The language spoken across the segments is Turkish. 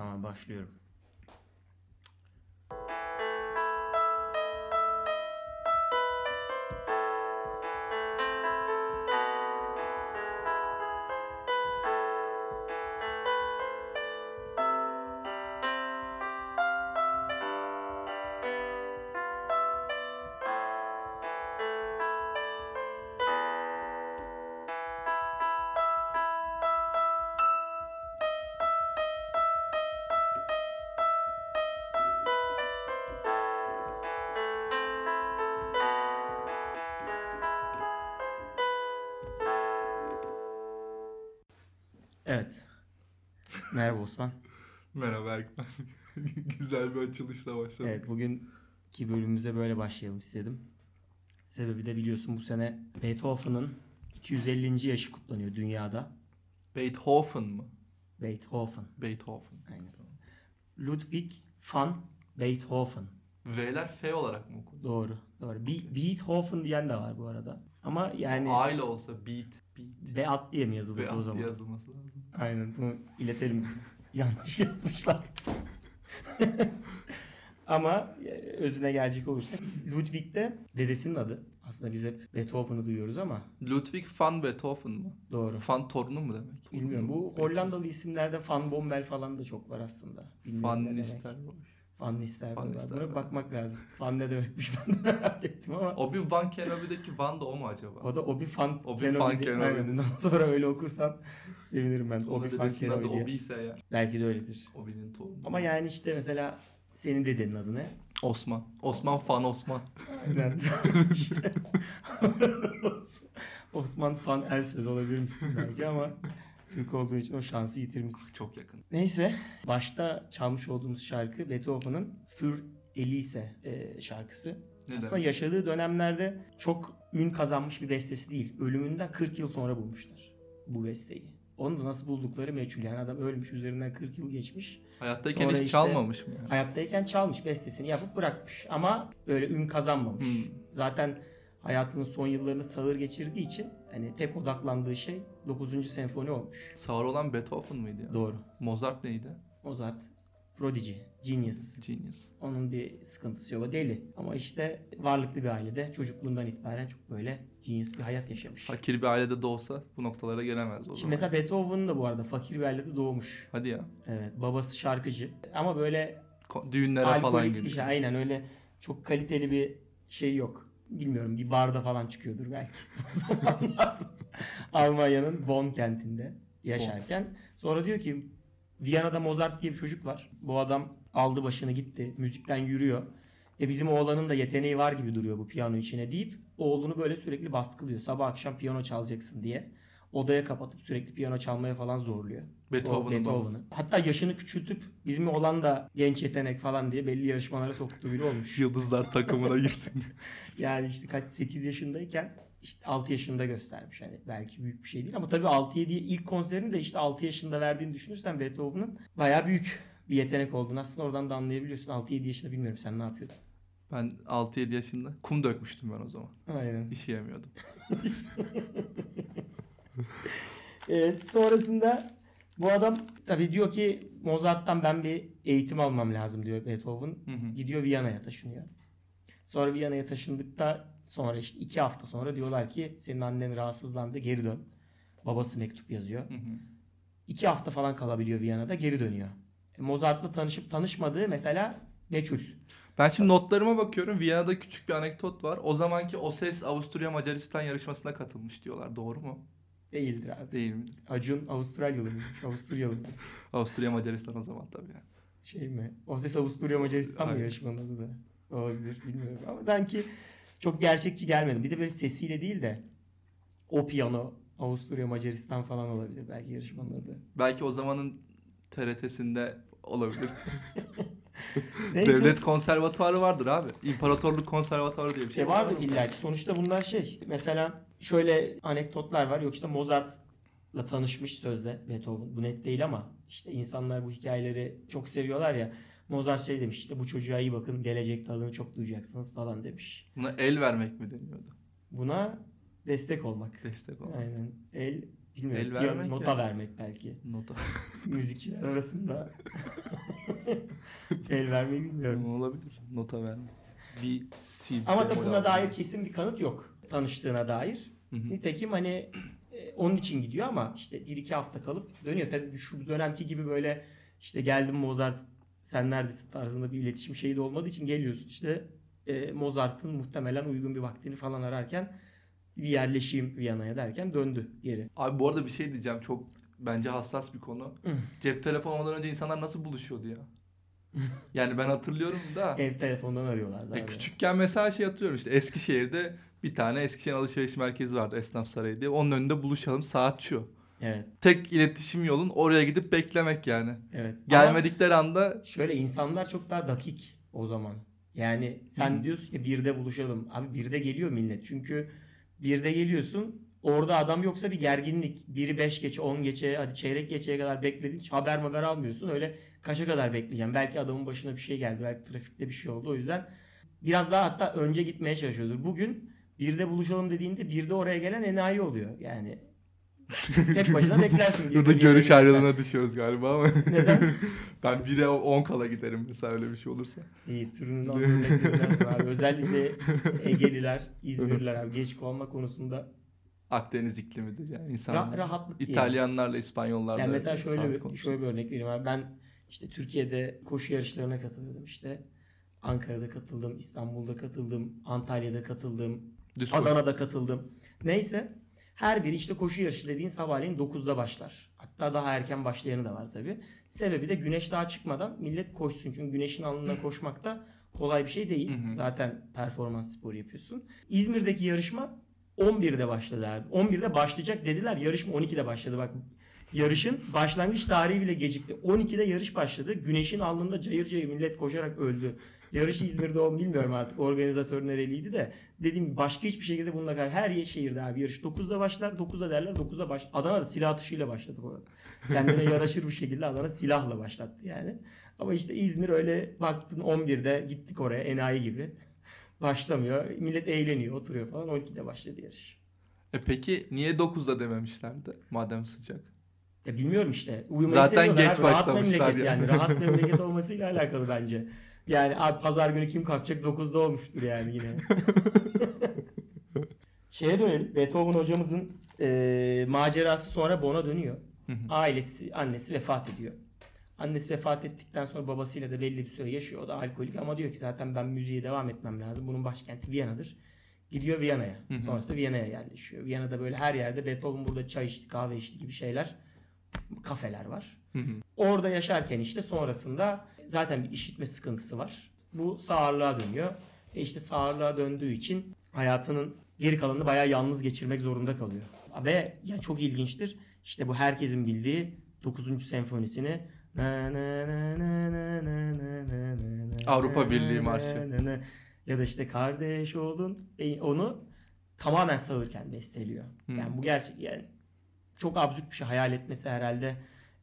Tamam başlıyorum. Osman. Merhaba Erkmen. Güzel bir açılışla başladık. Evet bugünkü bölümümüze böyle başlayalım istedim. Sebebi de biliyorsun bu sene Beethoven'ın 250. yaşı kutlanıyor dünyada. Beethoven mı? Beethoven. Beethoven. Aynen. Ludwig van Beethoven. V'ler F olarak mı okundu? Doğru. Doğru. Be- Beethoven diyen de var bu arada. Ama yani A ile olsa beat, beat. Beat diye mi yazılırdı o zaman? yazılması lazım. Aynen bunu iletelim biz. Yanlış yazmışlar. Ama e, özüne gelecek olursak Ludwig de dedesinin adı. Aslında biz hep Beethoven'ı duyuyoruz ama Ludwig van Beethoven mı? doğru. Van torunu mu demek? Bilmiyorum. Bu Hollandalı isimlerde Van Bommel falan da çok var aslında. Bilmiyorum Van. Nistelrooy. Van Nistelrooy Van var. Buna bakmak lazım. Van ne demekmiş ben de merak ettim ama. Obi-Wan Kenobi'deki Van da o mu acaba? O da Obi-Wan Obi-Wan Kenobi. değil. Kenobi. Aynen. Sonra öyle okursan sevinirim ben. Dedesinin adı Kenobi diye. Obi ise eğer. Belki de öyledir. Obi'nin torunu. Ama yani işte mesela senin dedenin adı ne? Osman. Osman Fan Osman. Aynen. işte. Osman Fan Elsöz olabilir misin belki ama Türk olduğu için o şansı yitirmişsin. Çok yakın. Neyse başta çalmış olduğumuz şarkı Beethoven'ın Für Elise e, şarkısı. Ne Aslında yaşadığı dönemlerde çok ün kazanmış bir bestesi değil. Ölümünden 40 yıl sonra bulmuşlar bu besteyi. Onu da nasıl buldukları meçhul. Yani adam ölmüş üzerinden 40 yıl geçmiş. Hayattayken Sonra hiç işte- çalmamış mı yani? Hayattayken çalmış bestesini yapıp bırakmış. Ama öyle ün kazanmamış. Hmm. Zaten hayatının son yıllarını sağır geçirdiği için hani tek odaklandığı şey 9. senfoni olmuş. Sağır olan Beethoven mıydı ya? Doğru. Mozart neydi? Mozart prodigy, genius. Genius. Onun bir sıkıntısı yok. O deli. Ama işte varlıklı bir ailede çocukluğundan itibaren çok böyle genius bir hayat yaşamış. Fakir bir ailede doğsa bu noktalara gelemez o zaman. Şimdi mesela Beethoven da bu arada fakir bir ailede doğmuş. Hadi ya. Evet, babası şarkıcı. Ama böyle Ko- Düğünlere falan gidiyor. şey. Aynen öyle çok kaliteli bir şey yok. Bilmiyorum bir barda falan çıkıyordur belki. Almanya'nın Bonn kentinde yaşarken. Sonra diyor ki Viyana'da Mozart diye bir çocuk var. Bu adam aldı başını gitti. Müzikten yürüyor. E bizim oğlanın da yeteneği var gibi duruyor bu piyano içine deyip oğlunu böyle sürekli baskılıyor. Sabah akşam piyano çalacaksın diye. Odaya kapatıp sürekli piyano çalmaya falan zorluyor. Beethoven'ı. babası. Hatta yaşını küçültüp bizim olan da genç yetenek falan diye belli yarışmalara soktuğu biri olmuş. Yıldızlar takımına girsin. Yani işte kaç 8 yaşındayken işte 6 yaşında göstermiş. Hani belki büyük bir şey değil ama tabii 6-7 ilk konserini de işte 6 yaşında verdiğini düşünürsen Beethoven'ın bayağı büyük bir yetenek olduğunu aslında oradan da anlayabiliyorsun. 6-7 yaşında bilmiyorum sen ne yapıyordun. ben 6-7 yaşında kum dökmüştüm ben o zaman. Aynen. İşeyemiyordum. Evet sonrasında bu adam tabii diyor ki Mozart'tan ben bir eğitim almam lazım diyor Beethoven. Hı hı. Gidiyor Viyana'ya taşınıyor. Sonra Viyana'ya taşındıkta sonra işte iki hafta sonra diyorlar ki senin annen rahatsızlandı geri dön. Babası mektup yazıyor. Hı hı. İki hafta falan kalabiliyor Viyana'da geri dönüyor. E, Mozart'la tanışıp tanışmadığı mesela meçhul. Ben şimdi notlarıma bakıyorum. Viyana'da küçük bir anekdot var. O zamanki O Ses Avusturya Macaristan yarışmasına katılmış diyorlar. Doğru mu? Değildir abi. Değil mi? Acun Avustralyalı mı? Avusturyalı mı? Avusturya Macaristan o zaman tabii yani. Şey mi? O ses Avusturya Macaristan mı yarışmanın adı da? Olabilir bilmiyorum. Ama sanki çok gerçekçi gelmedi. Bir de böyle sesiyle değil de o piyano Avusturya Macaristan falan olabilir belki yarışmanın adı. Belki o zamanın TRT'sinde olabilir. Devlet konservatuarı vardır abi. İmparatorluk konservatuarı diye bir şey E vardı illa ki. Sonuçta bunlar şey. Mesela şöyle anekdotlar var. Yok işte Mozart'la tanışmış sözde Beethoven. Bu net değil ama işte insanlar bu hikayeleri çok seviyorlar ya. Mozart şey demiş işte bu çocuğa iyi bakın gelecekte adını çok duyacaksınız falan demiş. Buna el vermek mi deniyordu? Buna destek olmak. Destek olmak. Aynen. El Bilmiyorum. El vermek nota ya. vermek belki. Nota. Müzikçiler arasında el vermeyi bilmiyorum. olabilir. Nota verme. Bir si. Ama da buna dair kesin bir kanıt yok. Tanıştığına dair. Hı hı. Nitekim hani e, onun için gidiyor ama işte bir iki hafta kalıp dönüyor. Tabii şu dönemki gibi böyle işte geldim Mozart sen neredesin tarzında bir iletişim şeyi de olmadığı için geliyorsun işte e, Mozart'ın muhtemelen uygun bir vaktini falan ararken bir yerleşeyim Viyana'ya derken döndü geri. Abi bu arada bir şey diyeceğim. Çok bence hassas bir konu. Cep telefonu olmadan önce insanlar nasıl buluşuyordu ya? yani ben hatırlıyorum da. Ev telefondan arıyorlardı. E, abi. küçükken mesela şey hatırlıyorum işte Eskişehir'de bir tane Eskişehir alışveriş merkezi vardı Esnaf Sarayı diye. Onun önünde buluşalım saat şu. Evet, Tek iletişim yolun oraya gidip beklemek yani. evet. Ama Gelmedikleri anda şöyle insanlar çok daha dakik o zaman. Yani sen Hı. diyorsun ya birde buluşalım. Abi birde geliyor millet. Çünkü birde geliyorsun orada adam yoksa bir gerginlik. Biri 5 geçe 10 geçe hadi çeyrek geçeye kadar bekledin. Hiç haber haber almıyorsun. Öyle kaça kadar bekleyeceğim. Belki adamın başına bir şey geldi. Belki trafikte bir şey oldu. O yüzden biraz daha hatta önce gitmeye çalışıyordur. Bugün birde buluşalım dediğinde birde oraya gelen enayi oluyor. Yani tek başına beklersin. burada görüş ayrılığına düşüyoruz galiba ama. Neden? ben 1'e 10 kala giderim mesela öyle bir şey olursa. İyi türünün az örneklerinden abi. Özellikle Egeliler, İzmirliler abi geç kalma konusunda Akdeniz iklimidir yani ra- insanlar. rahatlık. İtalyanlarla İspanyollarla. Yani mesela şöyle bir, şöyle bir örnek vereyim abi. Ben işte Türkiye'de koşu yarışlarına katılıyordum işte. Ankara'da katıldım, İstanbul'da katıldım, Antalya'da katıldım, Koşu. Adana'da katıldım. Neyse her biri işte koşu yarışı dediğin sabahleyin 9'da başlar. Hatta daha erken başlayanı da var tabi. Sebebi de güneş daha çıkmadan millet koşsun. Çünkü güneşin alnında koşmak da kolay bir şey değil. Hı hı. Zaten performans sporu yapıyorsun. İzmir'deki yarışma 11'de başladı abi. 11'de başlayacak dediler. Yarışma 12'de başladı. Bak yarışın başlangıç tarihi bile gecikti. 12'de yarış başladı. Güneşin alnında cayır cayır millet koşarak öldü. Yarış İzmir'de oldu bilmiyorum artık organizatör nereliydi de. Dediğim başka hiçbir şekilde bununla kadar her yer şehirde abi yarış 9'da başlar 9'da derler 9'da baş Adana'da silah atışıyla başladı bu arada. Kendine yaraşır bir şekilde Adana silahla başlattı yani. Ama işte İzmir öyle baktın 11'de gittik oraya enayi gibi. Başlamıyor. Millet eğleniyor, oturuyor falan. 12'de başladı yarış. E peki niye 9'da dememişlerdi madem sıcak? Ya bilmiyorum işte. Uyumayı Zaten geç abi. Rahat başlamışlar memleket yani. yani. Rahat memleket olmasıyla alakalı bence. Yani abi pazar günü kim kalkacak 9'da olmuştur yani yine. Şeye dönelim. Beethoven hocamızın e, macerası sonra Bonn dönüyor. Hı hı. Ailesi, annesi vefat ediyor. Annesi vefat ettikten sonra babasıyla da belli bir süre yaşıyor. O da alkolik ama diyor ki zaten ben müziğe devam etmem lazım. Bunun başkenti Viyana'dır. Gidiyor Viyana'ya. Sonrasında Viyana'ya yerleşiyor. Viyana'da böyle her yerde Beethoven burada çay içti, kahve içti gibi şeyler, kafeler var. Hı hı. Orada yaşarken işte sonrasında zaten bir işitme sıkıntısı var. Bu sağırlığa dönüyor. E işte sağırlığa döndüğü için hayatının geri kalanını bayağı yalnız geçirmek zorunda kalıyor. Ve yani çok ilginçtir. İşte bu herkesin bildiği 9. senfonisini Avrupa Birliği marşı ya da işte kardeş olun onu tamamen sağırken besteliyor. Hmm. Yani bu gerçek yani çok absürt bir şey hayal etmesi herhalde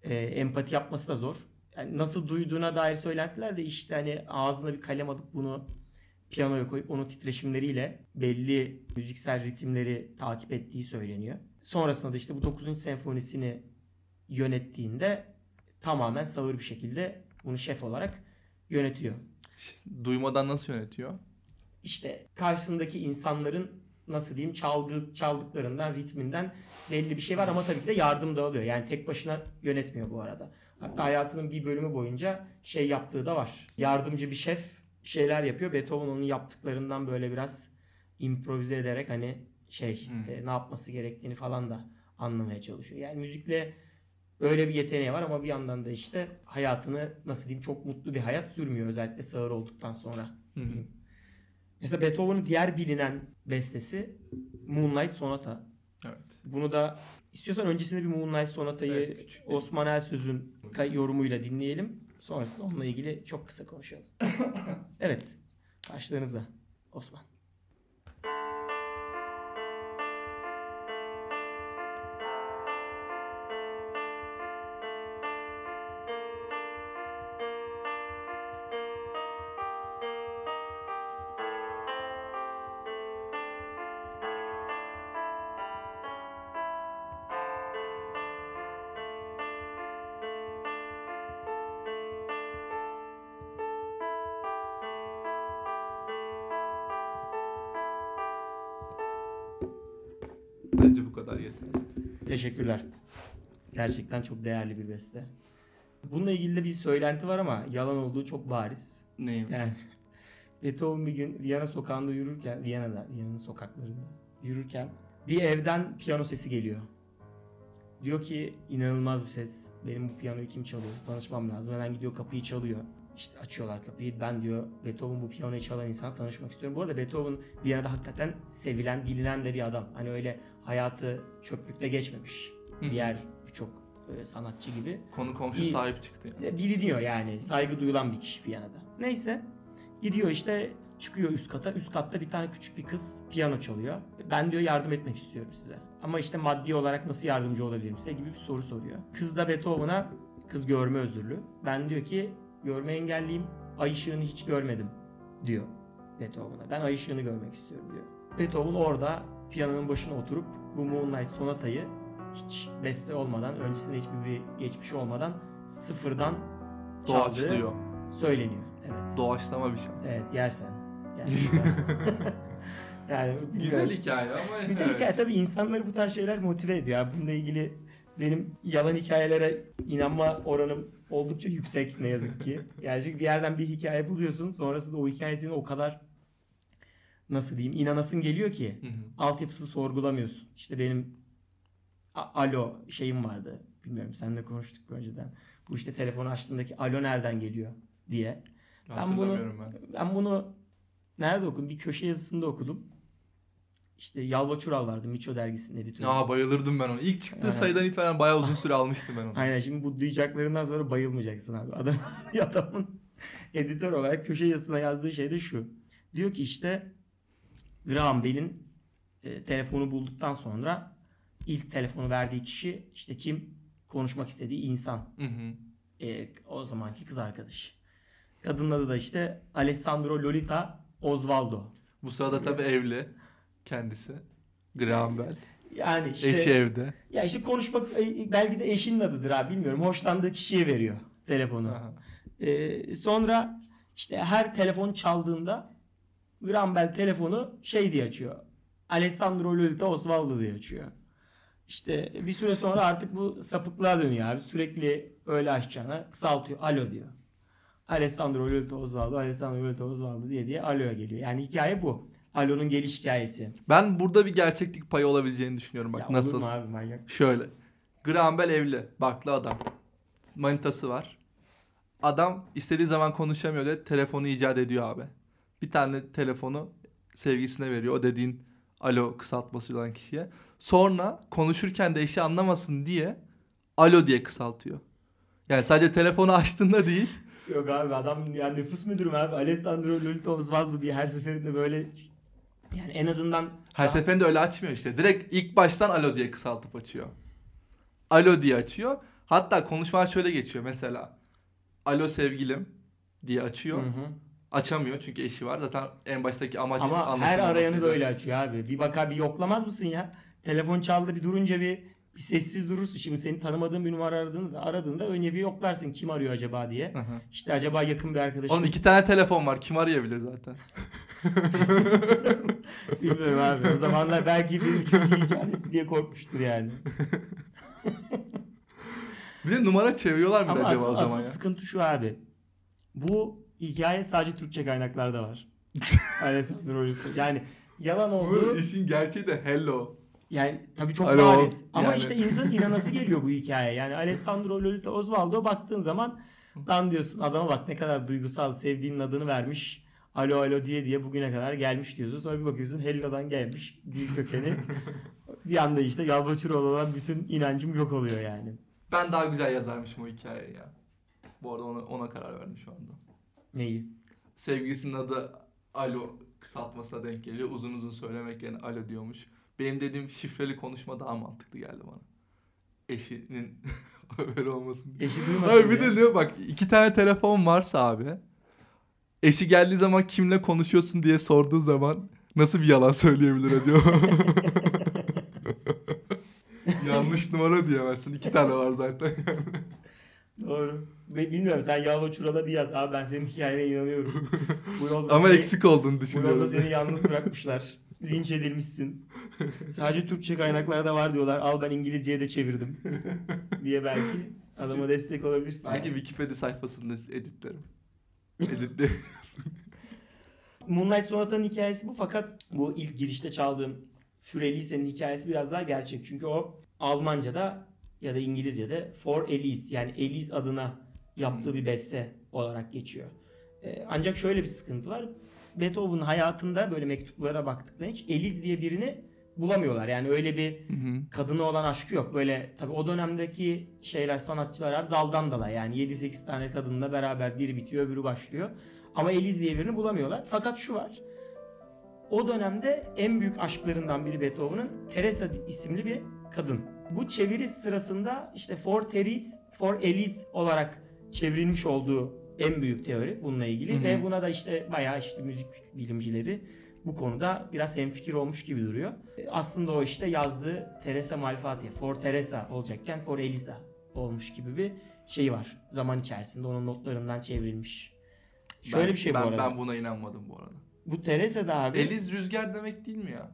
e, empati yapması da zor. Yani nasıl duyduğuna dair söylentiler de işte hani ağzına bir kalem alıp bunu piyanoya koyup onun titreşimleriyle belli müziksel ritimleri takip ettiği söyleniyor. Sonrasında da işte bu 9. senfonisini yönettiğinde tamamen sağır bir şekilde bunu şef olarak yönetiyor. Duymadan nasıl yönetiyor? İşte karşısındaki insanların nasıl diyeyim çalgı çaldıklarından ritminden belli bir şey var ama tabii ki de yardım da alıyor. Yani tek başına yönetmiyor bu arada. Hatta hayatının bir bölümü boyunca şey yaptığı da var. Yardımcı bir şef şeyler yapıyor. Beethoven onun yaptıklarından böyle biraz improvize ederek hani şey Hmm. e, ne yapması gerektiğini falan da anlamaya çalışıyor. Yani müzikle öyle bir yeteneği var ama bir yandan da işte hayatını nasıl diyeyim çok mutlu bir hayat sürmüyor özellikle sağır olduktan sonra. Hı. Mesela Beethoven'ın diğer bilinen bestesi Moonlight Sonata. Bunu da istiyorsan öncesinde bir Moonlight Sonata'yı Evet, Osman Elsöz'ün yorumuyla dinleyelim. Sonrasında onunla ilgili çok kısa konuşalım. evet. Karşılarınızda Osman. Teşekkürler. Gerçekten çok değerli bir beste. Bununla ilgili de bir söylenti var ama yalan olduğu çok bariz. Neyim? Yani Beethoven bir gün Viyana sokağında yürürken, Viyana'da, Viyana'nın sokaklarında yürürken bir evden piyano sesi geliyor. Diyor ki inanılmaz bir ses. Benim bu piyanoyu kim çalıyorsa tanışmam lazım. Hemen gidiyor kapıyı çalıyor. İşte açıyorlar kapıyı. Ben diyor Beethoven bu piyanoyu çalan insan tanışmak istiyorum. Bu arada Beethoven Viyana'da hakikaten sevilen, bilinen de bir adam. Hani öyle hayatı çöplükte geçmemiş. Hı. Diğer birçok e, sanatçı gibi. Konu komşu İyi. sahip çıktı. yani. Biliniyor yani. Saygı duyulan bir kişi Viyana'da. Neyse. Gidiyor işte çıkıyor üst kata. Üst katta bir tane küçük bir kız piyano çalıyor. Ben diyor yardım etmek istiyorum size. Ama işte maddi olarak nasıl yardımcı olabilirim size gibi bir soru soruyor. Kız da Beethoven'a kız görme özürlü. Ben diyor ki görme engelliyim. Ay ışığını hiç görmedim diyor Beethoven'a. Ben ay ışığını görmek istiyorum diyor. Beethoven orada piyanonun başına oturup bu Moonlight sonatayı hiç beste olmadan, öncesinde hiçbir bir geçmiş olmadan sıfırdan Doğaçlıyor. söyleniyor. Evet. Doğaçlama bir şey. Evet yersen. Yani, yani Güzel hikaye ama Güzel evet. hikaye. Tabii insanları bu tarz şeyler motive ediyor. Yani bununla ilgili benim yalan hikayelere inanma oranım oldukça yüksek ne yazık ki. Yani çünkü bir yerden bir hikaye buluyorsun. Sonrasında o hikayesini o kadar nasıl diyeyim inanasın geliyor ki Hı hı. altyapısını sorgulamıyorsun. İşte benim alo şeyim vardı. Bilmiyorum seninle konuştuk önceden. Bu işte telefonu açtığındaki alo nereden geliyor diye. Ben bunu ben. ben bunu nerede okudum? Bir köşe yazısında okudum. İşte Yalva Çural vardı Miço dergisinin editörü. Aa bayılırdım ben ona. İlk çıktığı Evet. sayıdan itibaren bayağı uzun süre almıştım ben onu. Aynen şimdi bu duyacaklarından sonra bayılmayacaksın abi. Adam, adamın editör olarak köşe yazısına yazdığı şey de şu. Diyor ki işte Graham Bell'in e, telefonu bulduktan sonra ilk telefonu verdiği kişi işte kim konuşmak istediği insan. Hı hı. E, o zamanki kız arkadaşı. Kadının adı da işte Alessandro Lolita Osvaldo. Bu sırada tabii evli kendisi. Graham Bell. Yani işte Eşi evde. ya işte konuşmak e, belki de eşinin adıdır abi bilmiyorum. Hoşlandığı kişiye veriyor telefonu. Aha. Ee, sonra işte her telefon çaldığında Graham Bell telefonu şey diye açıyor. Alessandro Lolita Osvaldo diye açıyor. İşte bir süre sonra artık bu sapıklığa dönüyor abi. Sürekli öyle açacağına kısaltıyor. Alo diyor. Alessandro Lolita Osvaldo, Alessandro Lolita Osvaldo diye diye aloya geliyor. Yani hikaye bu. Alo'nun geliş hikayesi. Ben burada bir gerçeklik payı olabileceğini düşünüyorum bak ya olur nasıl. mu abi manyak? Şöyle. Graham Bell evli. Baklı adam. Manitası var. Adam istediği zaman konuşamıyor diye telefonu icat ediyor abi. Bir tane telefonu sevgisine veriyor. O dediğin alo kısaltması olan kişiye. Sonra konuşurken de eşi anlamasın diye alo diye kısaltıyor. Yani sadece telefonu açtığında değil. Yok abi adam yani nüfus müdürüm abi. Alessandro Lolita Osvaldo diye her seferinde böyle yani en azından Her Daha- seferinde öyle açmıyor işte. Direkt ilk baştan alo diye kısaltıp açıyor. Alo diye açıyor. Hatta konuşmalar şöyle geçiyor mesela. Alo sevgilim diye açıyor. Hı hı. Açamıyor çünkü eşi var. Zaten en baştaki amaç Ama her arayanı böyle açıyor abi. Bir bakar bir yoklamaz mısın ya? Telefon çaldı bir durunca bir, bir sessiz durursun. Şimdi seni tanımadığın bir numara aradığında, aradığında önce bir yoklarsın kim arıyor acaba diye. Hı hı. İşte acaba yakın bir arkadaşın. Oğlum iki tane telefon var. Kim arayabilir zaten? Bilmiyorum abi. O zamanlar belki bir üçüncü icat diye korkmuştur yani. Bir de numara çeviriyorlar mı acaba asıl, o zaman asıl ya? sıkıntı şu abi. Bu hikaye sadece Türkçe kaynaklarda var. Alessandro Lolita. Yani yalan olduğu Bu işin gerçeği de hello. Yani tabii çok Alo, bariz. Ama yani. işte insan inanası geliyor bu hikaye. Yani Alessandro Lolita Osvaldo baktığın zaman lan diyorsun adama bak ne kadar duygusal sevdiğinin adını vermiş. Alo alo diye diye bugüne kadar gelmiş diyorsun. Sonra bir bakıyorsun Hello'dan gelmiş dil kökeni. bir anda işte Yalvaçıroğlu olan bütün inancım yok oluyor yani. Ben daha güzel yazarmışım o hikayeyi ya. Bu arada ona, ona karar verdim şu anda. Neyi? Sevgilisinin adı alo kısaltmasına denk geliyor. Uzun uzun söylemek yerine alo diyormuş. Benim dediğim şifreli konuşma daha mantıklı geldi bana. Eşinin öyle olmasın diye. Eşi duymasın Abi bir diye. de diyor bak iki tane telefon varsa abi. Eşi geldiği zaman kimle konuşuyorsun diye sorduğu zaman nasıl bir yalan söyleyebilir acaba? Yanlış numara diyemezsin. İki tane var zaten. Doğru. Bilmiyorum sen Yalvaçural'a bir yaz. Abi ben senin hikayene inanıyorum. Bu yolda Ama seni- eksik olduğunu Bu yolda düşünüyorum. seni yalnız bırakmışlar. linç edilmişsin. Sadece Türkçe kaynaklarda var diyorlar. Al ben İngilizceye de çevirdim. diye belki adama destek olabilirsin. Belki Wikipedia sayfasında editlerim. Editlerim. Moonlight Sonata'nın hikayesi bu fakat bu ilk girişte çaldığım Für Elise'nin hikayesi biraz daha gerçek. Çünkü o Almanca'da ya da İngilizce'de For Elise yani Elise adına yaptığı bir beste olarak geçiyor. Ee, ancak şöyle bir sıkıntı var. Beethoven'ın hayatında böyle mektuplara baktıklarında hiç Elise diye birini bulamıyorlar. Yani öyle bir kadına olan aşkı yok. Böyle tabii o dönemdeki şeyler sanatçılar abi daldan dala yani 7-8 tane kadınla beraber biri bitiyor öbürü başlıyor. Ama Eliz diye birini bulamıyorlar. Fakat şu var. O dönemde en büyük aşklarından biri Beethoven'ın Teresa isimli bir kadın. Bu çeviri sırasında işte For Therese, For Elise olarak çevrilmiş olduğu en büyük teori bununla ilgili Hı hı. ve buna da işte bayağı işte müzik bilimcileri bu konuda biraz hemfikir olmuş gibi duruyor. E, Aslında o işte yazdığı Teresa Malfatti, For Teresa olacakken For Elisa olmuş gibi bir şey var. Zaman içerisinde onun notlarından çevrilmiş. Şöyle Ben- bir şey ben, bu arada. Ben buna inanmadım bu arada. Bu Teresa da abi Eliz rüzgar demek değil mi ya?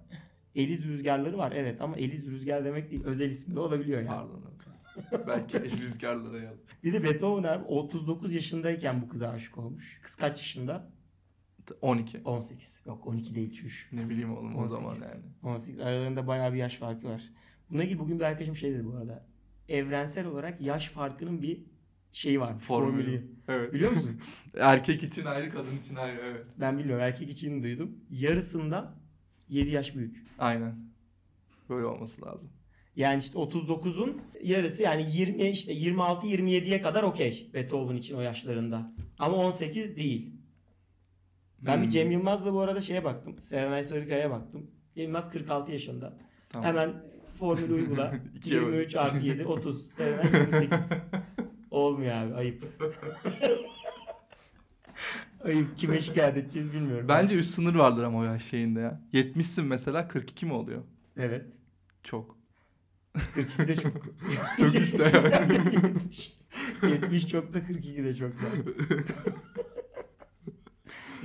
Eliz rüzgarları var evet ama Eliz rüzgar demek değil. Özel ismi de olabiliyor yani. Pardon. Belki Eliz rüzgarlara yaz. Bir de Beethoven abi 39 yaşındayken bu kıza aşık olmuş. Kız kaç yaşında? 12. 18. Yok 12 değil çüş. Ne bileyim oğlum o 18. zaman yani. 18. Aralarında bayağı bir yaş farkı var. Bununla ilgili bugün bir arkadaşım şey dedi bu arada. Evrensel olarak yaş farkının bir şeyi var. Formülü. Formülü. Evet. Biliyor musun? Erkek için ayrı, kadın için ayrı. Evet. ben bilmiyorum. Erkek için duydum. Yarısından 7 yaş büyük. Aynen. Böyle olması lazım. Yani işte 39'un yarısı yani 20 işte 26 27'ye kadar okey Beethoven için o yaşlarında. Ama 18 değil. Ben bir Hmm. Cem Yılmaz'la bu arada şeye baktım. Serenay Sarıkaya'ya baktım. Cem Yılmaz 46 yaşında. Tamam. Hemen formülü uygula. İkiye böl. 23 artı 7 30. Serenay 28. Olmuyor abi ayıp. ayıp. Kime şikayet edeceğiz bilmiyorum. Bence üst sınır vardır ama o yaş şeyinde ya. 70'sin mesela 42 mi oluyor? Evet. Çok. 42 de çok. Çok işte yani. 70. 70 çok da 42 de çok da.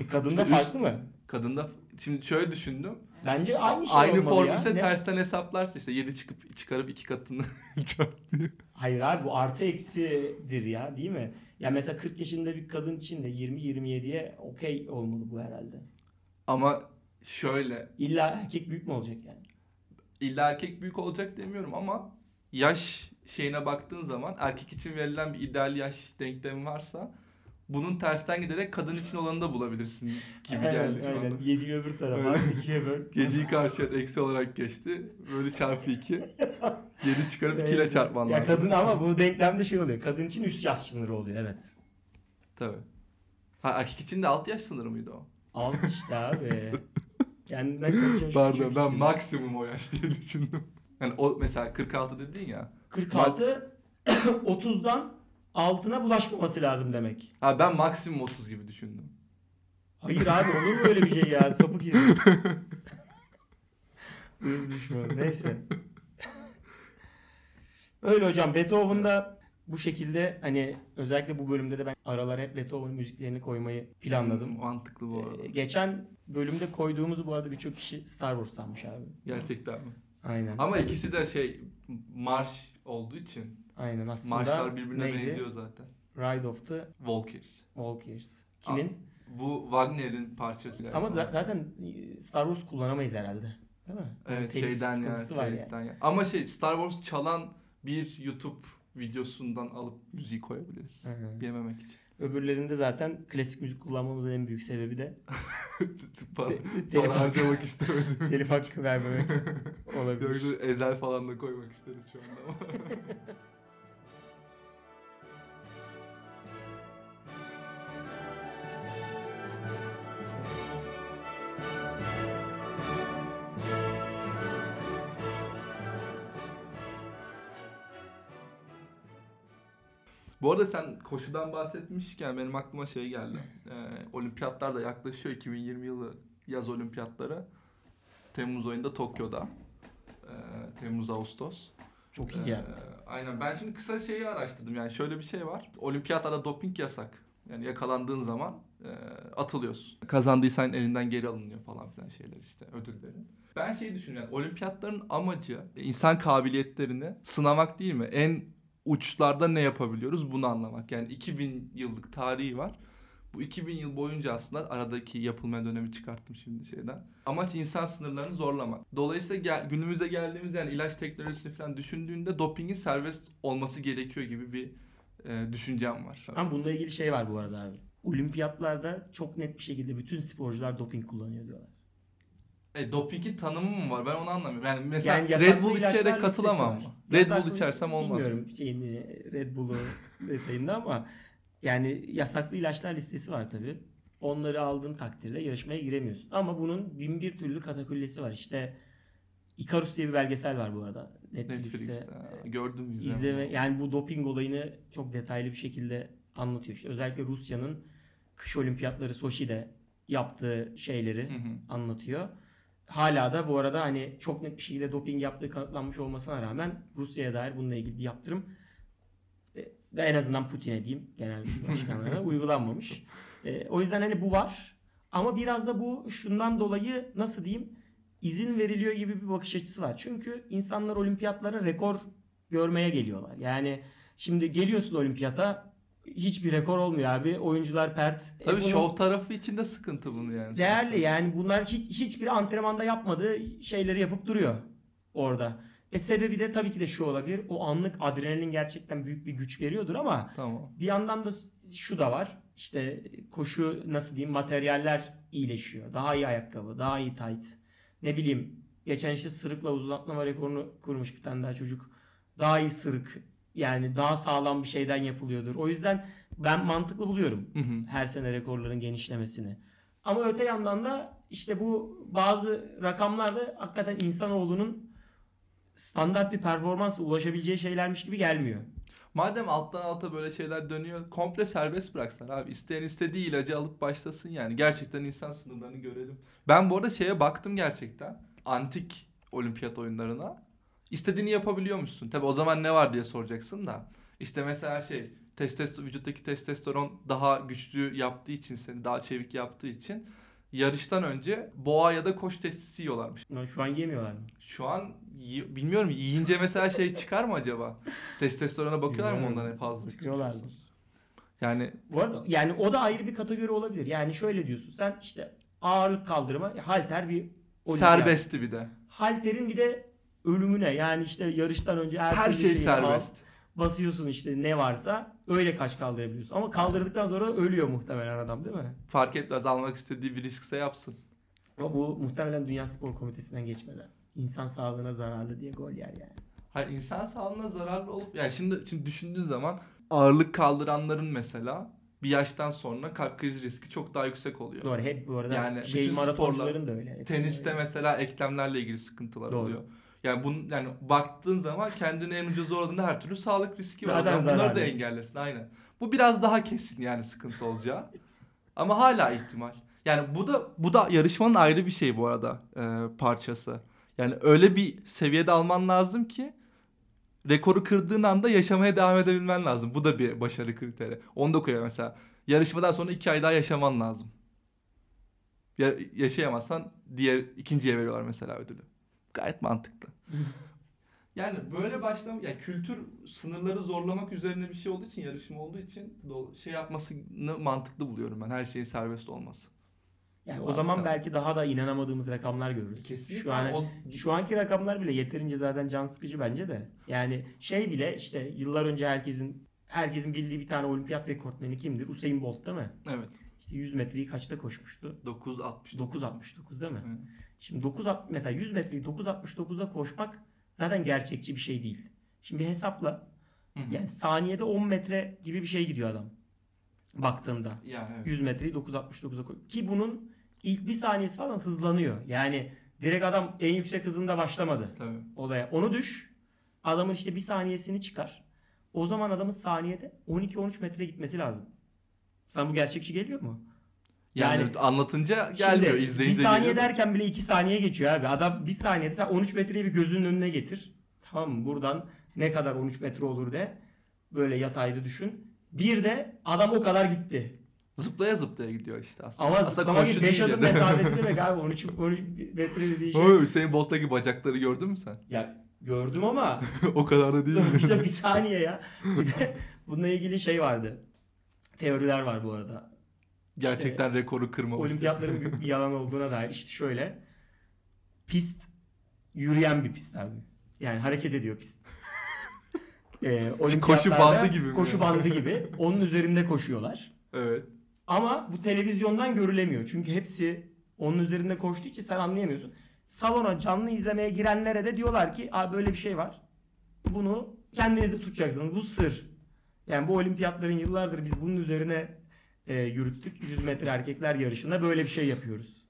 E, kadında İşte üst- farklı mı? Kadında şimdi şöyle düşündüm. Bence aynı şey Aynı formülse tersten hesaplarsa işte 7 çıkıp çıkarıp 2 katını çarpıyor. Hayır abi bu artı eksidir ya değil mi? Ya mesela 40 yaşında bir kadın için de 20-27'ye okey olmalı bu herhalde. Ama şöyle İlla erkek büyük mü olacak yani? illa erkek büyük olacak demiyorum ama yaş şeyine baktığın zaman erkek için verilen bir ideal yaş denklemi varsa bunun tersten giderek kadın için olanı da bulabilirsin gibi geldi şu aynen. anda. 7'yi öbür tarafa. 2'ye böl. 7'yi karşıya eksi olarak geçti. Böyle çarpı 2. 7 çıkarıp 2 ile çarpman Ya lazım. kadın ama bu denklemde şey oluyor. Kadın için üst yaş sınırı oluyor evet. Tabii. Ha erkek için de 6 yaş sınırı mıydı o? Alt işte abi. Kendinden kaçıyor. Pardon ben maksimum o yaş diye düşündüm. Yani o mesela 46 dedin ya. 46 30'dan altına bulaşmaması lazım demek. Ha ben maksimum 30 gibi düşündüm. Hayır abi olur mu öyle bir şey ya? Sapık herif. Hız düşmanı. Neyse. Öyle hocam. Beethoven'da bu şekilde hani özellikle bu bölümde de ben aralara hep Beethoven müziklerini koymayı planladım. Hmm, Mantıklı bu arada. Ee, geçen bölümde koyduğumuzu bu arada birçok kişi Star Wars sanmış abi. Gerçekten mi? Aynen. Ama ikisi de şey marş olduğu için Aynen aslında marşlar birbirine neydi? benziyor zaten. Ride of the Valkyries. Walkers. Kimin? Bu Wagner'in parçası. galiba. Ama za- zaten Star Wars kullanamayız herhalde. Değil mi? evet Telif şeyden yani, var yani. yani. Ama şey Star Wars çalan bir YouTube videosundan alıp müziği koyabiliriz. Hı. Yememek için. Öbürlerinde zaten klasik müzik kullanmamızın en büyük sebebi de telif, harcamak istemedim. telif hakkı vermemek olabilir. Yoksa ezel falan da koymak isteriz şu anda ama. Bu arada sen koşudan bahsetmişken benim aklıma şey geldi. Ee, olimpiyatlar da yaklaşıyor 2020 yılı yaz olimpiyatları. Temmuz ayında Tokyo'da. Ee, Temmuz Ağustos. Çok iyi. Ee, aynen ben şimdi kısa şeyi araştırdım yani şöyle bir şey var. Olimpiyatlarda doping yasak Yani yakalandığın zaman e, atılıyorsun. Kazandıysan elinden geri alınıyor falan filan şeyler işte ödüllerin. Ben şey düşünüyorum. Yani olimpiyatların amacı insan kabiliyetlerini sınamak değil mi? En uçlarda ne yapabiliyoruz bunu anlamak. Yani 2000 yıllık tarihi var. Bu 2000 yıl boyunca aslında aradaki yapılmayan dönemi çıkarttım şimdi şeyden. Amaç insan sınırlarını zorlamak. Dolayısıyla gel, günümüze geldiğimiz yani ilaç teknolojisini falan düşündüğünde dopingin serbest olması gerekiyor gibi bir e, düşüncem var. Ama bununla ilgili şey var bu arada abi. Olimpiyatlarda çok net bir şekilde bütün sporcular doping kullanıyor diyorlar. E, dopingin tanımı mı var? Ben onu anlamıyorum. Yani mesela Yani yasaklı Red Bull ilaçlar içerek listesi katılamam var. mı? Red Bull Yasaklı- içersem olmaz. mı? Bilmiyorum şeyini Red Bull'u detayında ama yani yasaklı ilaçlar listesi var tabi. Onları aldığın takdirde yarışmaya giremiyorsun. Ama bunun bin bir türlü katakullesi var. İşte Icarus diye bir belgesel var bu arada. Netflix'te. Netflix'te. Ha, Gördüm. İzleme yani bu doping olayını çok detaylı bir şekilde anlatıyor. İşte özellikle Rusya'nın kış olimpiyatları Soçi'de yaptığı şeyleri Hı hı. anlatıyor. Hala da bu arada hani çok net bir şekilde doping yaptığı kanıtlanmış olmasına rağmen Rusya'ya dair bununla ilgili bir yaptırım e, de en azından Putin'e diyeyim genel başkanlarına uygulanmamış. E, o yüzden hani bu var ama biraz da bu şundan dolayı nasıl diyeyim izin veriliyor gibi bir bakış açısı var. Çünkü insanlar olimpiyatlara rekor görmeye geliyorlar. Yani şimdi geliyorsun olimpiyata hiçbir rekor olmuyor abi. Oyuncular pert. E, Tabii bunun- şov tarafı için de sıkıntı bunu yani. Değerli yani bunlar hiç, hiçbir antrenmanda yapmadığı şeyleri yapıp duruyor orada. E sebebi de tabii ki de şu olabilir. O anlık adrenalin gerçekten büyük bir güç veriyordur ama Tamam. bir yandan da şu da var. İşte koşu nasıl diyeyim materyaller iyileşiyor. Daha iyi ayakkabı, daha iyi tight. Ne bileyim geçen işte sırıkla uzun atlama rekorunu kurmuş bir tane daha çocuk. Daha iyi sırık yani daha sağlam bir şeyden yapılıyordur. O yüzden ben mantıklı buluyorum Hı hı. her sene rekorların genişlemesini. Ama öte yandan da işte bu bazı rakamlar da hakikaten insanoğlunun standart bir performansla ulaşabileceği şeylermiş gibi gelmiyor. Madem alttan alta böyle şeyler dönüyor komple serbest bıraksan abi. İsteyen istediği ilacı alıp başlasın yani. Gerçekten insan sınırlarını görelim. Ben bu arada şeye baktım gerçekten. Antik olimpiyat oyunlarına. İstediğini yapabiliyormuşsun. Tabi o zaman ne var diye soracaksın da. İşte mesela şey testosteron, vücuttaki testosteron daha güçlü yaptığı için seni daha çevik yaptığı için yarıştan önce boğa ya da koç testisi yiyorlarmış. Şu an yemiyorlar mı? Şu an bilmiyorum yiyince mesela şey çıkar mı acaba? Testosterona bakıyorlar mı ondan fazla çıkıyorsa? Yani Bu arada yani o da ayrı bir kategori olabilir. Yani şöyle diyorsun sen işte ağırlık kaldırma halter bir olimpiyat. serbestti bir de. Halterin bir de ölümüne yani işte yarıştan önce Her ertesi şey şeyi al, serbest. basıyorsun işte ne varsa öyle kaç kaldırabiliyorsun. Ama kaldırdıktan sonra ölüyor muhtemelen adam değil mi? Fark etmez almak istediği bir riskse yapsın. Ama bu muhtemelen Dünya Spor Komitesi'nden geçmeden. İnsan sağlığına zararlı diye gol yer yani. Hayır insan sağlığına zararlı olup yani şimdi şimdi düşündüğün zaman ağırlık kaldıranların mesela bir yaştan sonra kalp krizi riski çok daha yüksek oluyor. Doğru hep bu arada Yani şey bütün maratoncuların da öyle. Teniste öyle. mesela eklemlerle ilgili sıkıntılar Doğru. oluyor. Yani bunun yani baktığın zaman kendini en uca zorladığında her türlü sağlık riski var. Zaten zaman Bunları da engellesin aynen. Bu biraz daha kesin yani sıkıntı olacağı. Ama hala ihtimal. Yani bu da bu da yarışmanın ayrı bir şey bu arada e, parçası. Yani öyle bir seviyede alman lazım ki rekoru kırdığın anda yaşamaya devam edebilmen lazım. Bu da bir başarı kriteri. Onu da koyuyor mesela. Yarışmadan sonra iki ay daha yaşaman lazım. Ya, yaşayamazsan diğer ikinciye veriyorlar mesela ödülü. Gayet mantıklı. yani böyle başlam ya kültür sınırları zorlamak üzerine bir şey olduğu için yarışma olduğu için şey yapmasını mantıklı buluyorum ben her şeyin serbest olması. Yani o Mantıklı. zaman belki daha da inanamadığımız rakamlar görürüz. Kesinlikle. Şu an O- şu anki rakamlar bile yeterince zaten can sıkıcı bence de. Yani şey bile işte yıllar önce herkesin herkesin bildiği bir tane olimpiyat rekortmeni kimdir? Usain Bolt değil mi? evet. İşte 100 metreyi kaçta koşmuştu? 9.60. 9.69 değil mi? Evet. Şimdi 9 mesela 100 metreyi 9.69'da koşmak zaten gerçekçi bir şey değil. Şimdi bir hesapla. Hı hı. Yani saniyede 10 metre gibi bir şey gidiyor adam. Baktığında. Yani evet. 100 metreyi 9.69'a koy. Ki bunun ilk bir saniyesi falan hızlanıyor. Yani direkt adam en yüksek hızında başlamadı Tabii. olaya. Onu düş. Adamın işte bir saniyesini çıkar. O zaman adamın saniyede 12-13 metre gitmesi lazım. Sana bu gerçekçi geliyor mu? Yani, Yani- anlatınca gelmiyor Şimdi izleyince bir saniye geliyor. derken bile 2 saniye geçiyor abi. Adam bir saniyede sen 13 metreyi bir gözünün önüne getir. Tamam? Buradan ne kadar 13 metre olur de. Böyle yatayda düşün. Bir de adam o kadar gitti. Zıplaya zıplaya gidiyor işte aslında. Ama aslında koşu 5 değil adım mesafesi demek abi. 13, 13 metre dediği şey. Ama Hüseyin Bolt'taki bacakları gördün mü sen? Ya gördüm ama o kadar da değil. sonuçta bir saniye ya. Bir de bununla ilgili şey vardı. Teoriler var bu arada. Gerçekten rekoru kırmamıştı. Olimpiyatların bir yalan olduğuna dair. İşte şöyle. Pist yürüyen bir pist abi. Yani hareket ediyor pist. Ee, Koşu bandı gibi mi Koşu yani? bandı gibi. Onun üzerinde koşuyorlar. Evet. Ama bu televizyondan görülemiyor. Çünkü hepsi onun üzerinde koştuğu için sen anlayamıyorsun. Salona canlı izlemeye girenlere de diyorlar ki Abi böyle bir şey var. Bunu kendinizde tutacaksınız. Bu sır. Yani bu olimpiyatların yıllardır biz bunun üzerine e, yürüttük. 100 metre erkekler yarışında böyle bir şey yapıyoruz.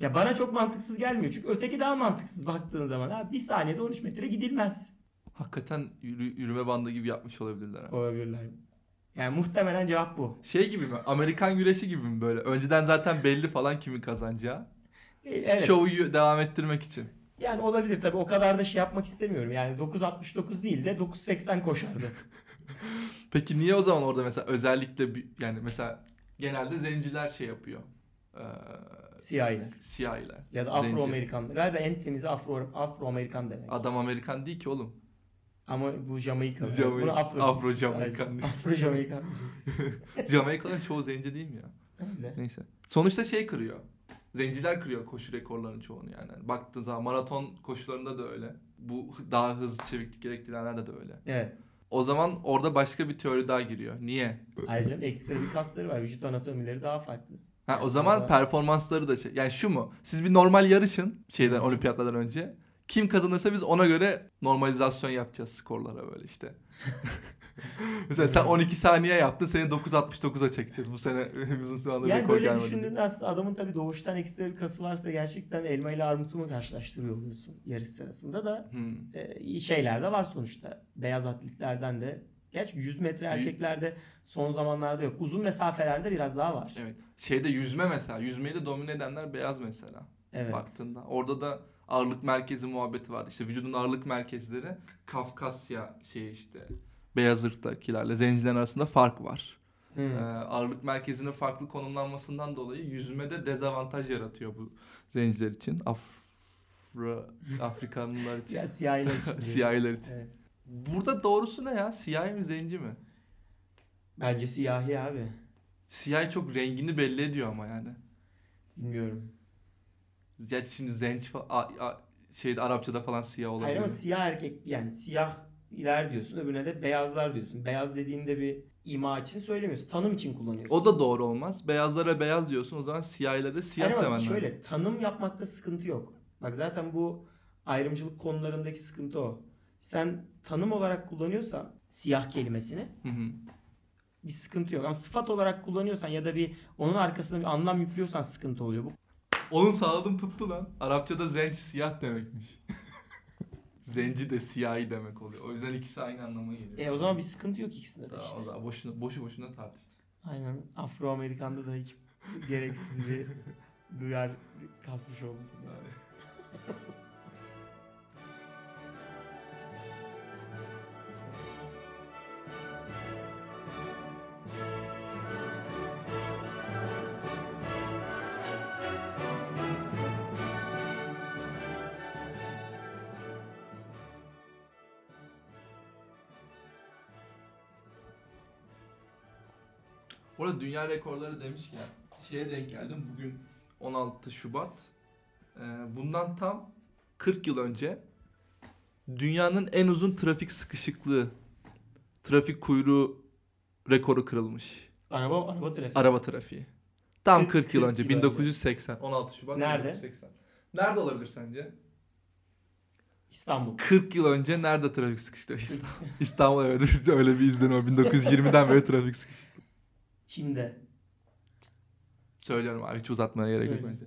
Ya bana çok mantıksız gelmiyor. Çünkü öteki daha mantıksız baktığın zaman. Ha, bir saniyede 13 metre gidilmez. Hakikaten yürü- yürüme bandı gibi yapmış olabilirler. ha. Olabilirler. Yani muhtemelen cevap bu. Şey gibi mi? Amerikan güreşi gibi mi böyle? Önceden zaten belli falan kimin kazanacağı. E, Evet. Şovu devam ettirmek için. Yani olabilir tabii. O kadar da şey yapmak istemiyorum. Yani 9.69 değil de 9.80 koşardı. Peki niye o zaman orada mesela özellikle bir- yani mesela genelde zenciler şey yapıyor. Ee, Siyahiler. siyahiler. Ya da Zenci. Afro-Amerikan. Galiba en temizi Afro, Afro-Amerikan demek. Adam Amerikan değil ki oğlum. Ama bu Jamaikalı. Jamaik- Bunu Afro, Afro Jamaikan. Afro Jamaikan diyeceksin. Jamaikalıların çoğu zenci değil mi ya? Öyle. Neyse. Sonuçta şey kırıyor. Zenciler kırıyor koşu rekorlarının çoğunu yani. yani. Baktığın zaman maraton koşularında da öyle. Bu daha hızlı çeviklik gerektirenlerde de öyle. Evet. O zaman orada başka bir teori daha giriyor. Niye? Ayrıca ekstra bir kasları var. Vücut anatomileri daha farklı. Ha, o zaman Orada- performansları da şey. Yani şu mu? Siz bir normal yarışın şeyden olimpiyatlardan önce. Kim kazanırsa biz ona göre normalizasyon yapacağız skorlara böyle işte. Mesela sen 12 saniye yaptın seni 9.69'a çekeceğiz. Bu sene bizim şu anda Yani rekor böyle gelmedi. diye. düşündüğünde aslında adamın tabii doğuştan ekstra bir kası varsa gerçekten elma ile armutu mu karşılaştırıyor oluyorsun yarış sırasında da Hmm. e, şeyler de var sonuçta. Beyaz atletlerden de. Gerçi 100 metre erkeklerde son zamanlarda yok. Uzun mesafelerde biraz daha var. Evet. Şeyde yüzme mesela. Yüzmeyi de domine edenler beyaz mesela. Evet. Baktığında. Orada da ağırlık merkezi muhabbeti var. İşte vücudun ağırlık merkezleri Kafkasya şey işte beyaz ırktakilerle zencilerin arasında fark var. Hmm. Ee, ağırlık merkezinin farklı konumlanmasından dolayı yüzmede dezavantaj yaratıyor bu zenciler için. Afro Afrikanlılar için. Ya siyahiler için. Siyahiler için. Evet. Burada doğrusu ne ya? Siyahi mi zenci mi? Bence siyahi abi. Siyahi çok rengini belli ediyor ama yani. Bilmiyorum. Gerçi şimdi zenç fa- a- a- şeyde Arapçada falan siyah olabilir. Hayır ama siyah erkek yani siyah iler diyorsun öbürüne de beyazlar diyorsun. Beyaz dediğinde bir ima için söylemiyorsun. Tanım için kullanıyorsun. O da doğru olmaz. Beyazlara beyaz diyorsun o zaman siyahilere de siyah ama demen lazım. şöyle tanım yapmakta sıkıntı yok. Bak zaten bu ayrımcılık konularındaki sıkıntı o. Sen tanım olarak kullanıyorsan siyah kelimesini Hı hı. bir sıkıntı yok. Ama sıfat olarak kullanıyorsan ya da bir onun arkasına bir anlam yüklüyorsan sıkıntı oluyor. Bu Onun sağladım tuttu lan. Arapçada zenç siyah demekmiş. Zenci de siyahi demek oluyor. O yüzden ikisi aynı anlama geliyor. E o zaman bir sıkıntı yok ikisinde de işte. o zaman boşuna, boşu boşuna tartıştık. Aynen. Afro-Amerikan'da da hiç gereksiz bir duyar kasmış oldum. Orada dünya rekorları demişken şeye denk geldim. Bugün 16 Şubat. Ee, bundan tam 40 yıl önce dünyanın en uzun trafik sıkışıklığı, trafik kuyruğu rekoru kırılmış. Araba, araba trafiği. Araba trafiği. Tam 40 40 yıl 40 önce yıl önce. 1980. 16 Şubat Nerede? 1980. Nerede olabilir sence? İstanbul. 40 yıl önce nerede trafik sıkıştı? İstanbul. İstanbul evet öyle bir izlenim var. 1920'den beri trafik sıkıştı. Çin'de. Söylüyorum abi hiç uzatmaya gerek yok Söyle. bence.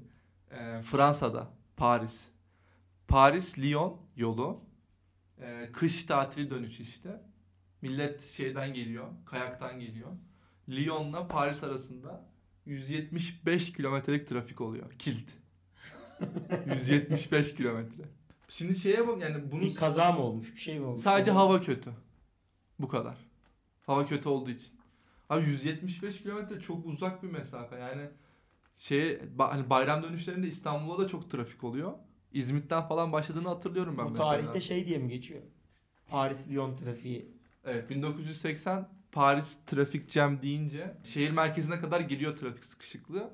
Ee, Fransa'da Paris. Paris Lyon yolu. Ee, kış tatili dönüşü işte. Millet şeyden geliyor, kayaktan geliyor. Lyon'la Paris arasında 175 kilometrelik trafik oluyor. Kilit. 175 kilometre. Şimdi şeye bak yani bunu Bir kaza mı olmuş? Bir şey mi olmuş? sadece hava kötü. Bu kadar. Hava kötü olduğu için. Abi 175 kilometre çok uzak bir mesafe. Yani şey hani bayram dönüşlerinde İstanbul'da da çok trafik oluyor. İzmit'ten falan başladığını hatırlıyorum ben Bu mesela. tarihte şey diye mi geçiyor? Paris-Lyon trafiği. Evet 1980 Paris trafik jam deyince şehir merkezine kadar geliyor trafik sıkışıklığı.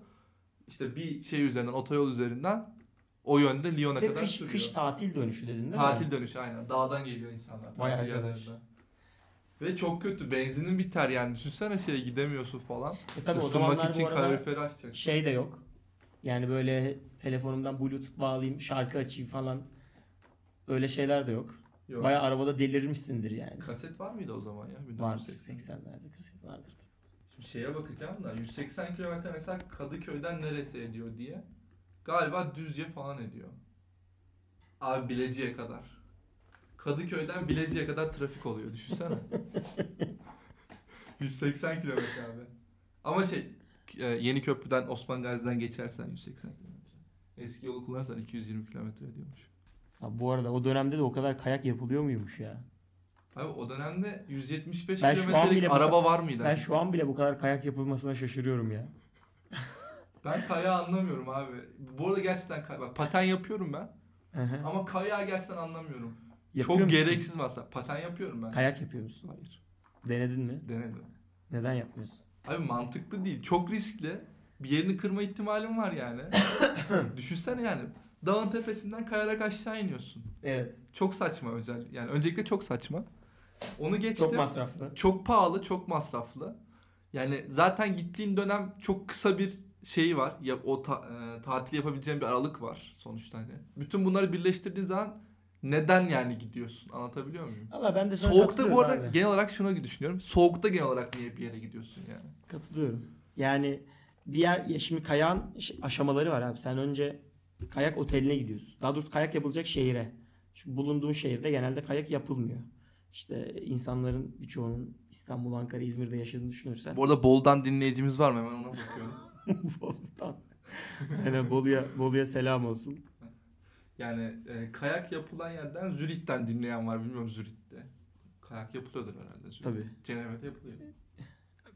İşte bir şey üzerinden otoyol üzerinden o yönde Lyon'a Ve kadar kış, sürüyor. kış tatil dönüşü dedin değil mi? Tatil dönüşü aynen. Dağdan geliyor insanlar. Vay tatil arkadaş. yerlerinden. Ve çok kötü. Benzinin biter yani. Düşünsene şeye gidemiyorsun falan. E tabii o Isınmak zamanlar için bu arada kaloriferi açacak. şey de yok. Yani böyle telefonumdan bluetooth bağlayayım, şarkı açayım falan. Öyle şeyler de yok. Yok. Baya arabada delirirmişsindir yani. Kaset var mıydı o zaman ya? Vardır 1980. 80'lerde kaset vardır tabii. Şimdi şeye bakacağım da 180 kilometre mesela Kadıköy'den neresi ediyor diye. Galiba Düzce falan ediyor. Abi Bilecik'e kadar. Kadıköy'den Bilecik'e kadar trafik oluyor düşünsene. 180 kilometre abi. Ama şey e, yeni köprüden Osman Gazi'den geçersen 180 kilometre. Eski yolu kullanırsan 220 kilometre ediyormuş. Ha, bu arada o dönemde de o kadar kayak yapılıyor muymuş ya? Abi o dönemde 175 Ben şu an kilometrelik bile bu- araba var mıydı? Ben şu an bile bu kadar kayak yapılmasına şaşırıyorum ya. Ben kayağı anlamıyorum abi. Bu arada gerçekten kay- bak paten yapıyorum ben. Ama kayağı gerçekten anlamıyorum. Yapıyor Çok musun? gereksiz mesela. Paten yapıyorum ben. Kayak yapıyor musun? Hayır. Denedin mi? Denedim. Neden yapmıyorsun? Abi mantıklı değil. Çok riskli. Bir yerini kırma ihtimalim var yani. Düşünsene yani. Dağın tepesinden kayarak aşağı iniyorsun. Evet. Çok saçma özel. Yani öncelikle çok saçma. Onu geçtim. Çok masraflı. Çok pahalı, çok masraflı. Yani zaten gittiğin dönem çok kısa bir şeyi var. Ya o ta- e, tatil yapabileceğin bir aralık var sonuçta hani. Bütün bunları birleştirdiğin zaman neden yani gidiyorsun? Anlatabiliyor muyum? Valla ben de sana Soğukta bu arada abi. genel olarak şuna düşünüyorum. Soğukta genel olarak niye bir yere gidiyorsun yani? Katılıyorum. Yani bir yer ya şimdi kayağın ş- aşamaları var abi. Sen önce kayak oteline gidiyorsun. Daha doğrusu kayak yapılacak şehire. Çünkü bulunduğun şehirde genelde kayak yapılmıyor. İşte insanların birçoğunun İstanbul, Ankara, İzmir'de yaşadığını düşünürsen. Bu arada Bol'dan dinleyicimiz var mı? Hemen ona bakıyorum. Bolu'dan. Yani Bolu'ya, Bolu'ya selam olsun. Yani e, kayak yapılan yerden Zürih'ten dinleyen var. Bilmiyorum Zürih'te. Kayak yapılıyordur herhalde Zürih. Tabii. Cenevre'de yapılıyor.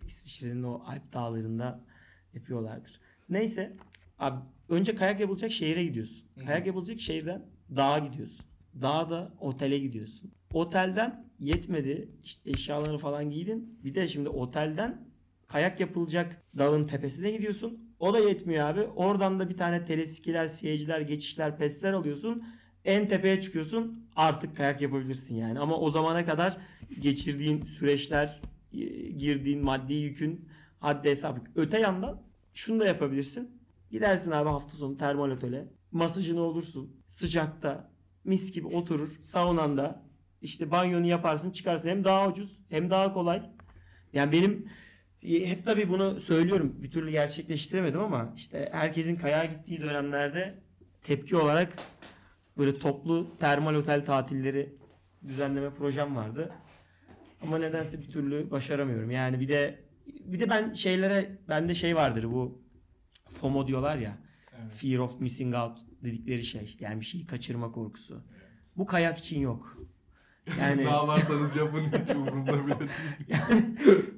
İsviçre'nin o Alp dağlarında yapıyorlardır. Neyse. Abi önce kayak yapılacak şehire gidiyorsun. Hı. Kayak yapılacak şehirden dağa gidiyorsun. Dağda otele gidiyorsun. Otelden yetmedi. İşte eşyalarını falan giydin. Bir de şimdi otelden kayak yapılacak dağın tepesine gidiyorsun. O da yetmiyor abi. Oradan da bir tane teleskiler, siyeciler, geçişler, pesler alıyorsun. En tepeye çıkıyorsun. Artık kayak yapabilirsin yani. Ama o zamana kadar geçirdiğin süreçler, e, girdiğin maddi yükün haddi hesabı. Öte yandan şunu da yapabilirsin. Gidersin abi hafta sonu termal otele. Masajını olursun. Sıcakta mis gibi oturur. Saunanda işte banyonu yaparsın çıkarsın. Hem daha ucuz hem daha kolay. Yani benim hep tabii bunu söylüyorum. Bir türlü gerçekleştiremedim ama işte herkesin kayağa gittiği dönemlerde tepki olarak böyle toplu termal otel tatilleri düzenleme projem vardı. Ama nedense bir türlü başaramıyorum. Yani bir de bir de ben şeylere bende şey vardır bu FOMO diyorlar ya. Evet. Fear of missing out dedikleri şey. Yani bir şeyi kaçırma korkusu. Bu kayak için yok. Yani ne yaparsanız yapın hiç umurumda bile değil. yani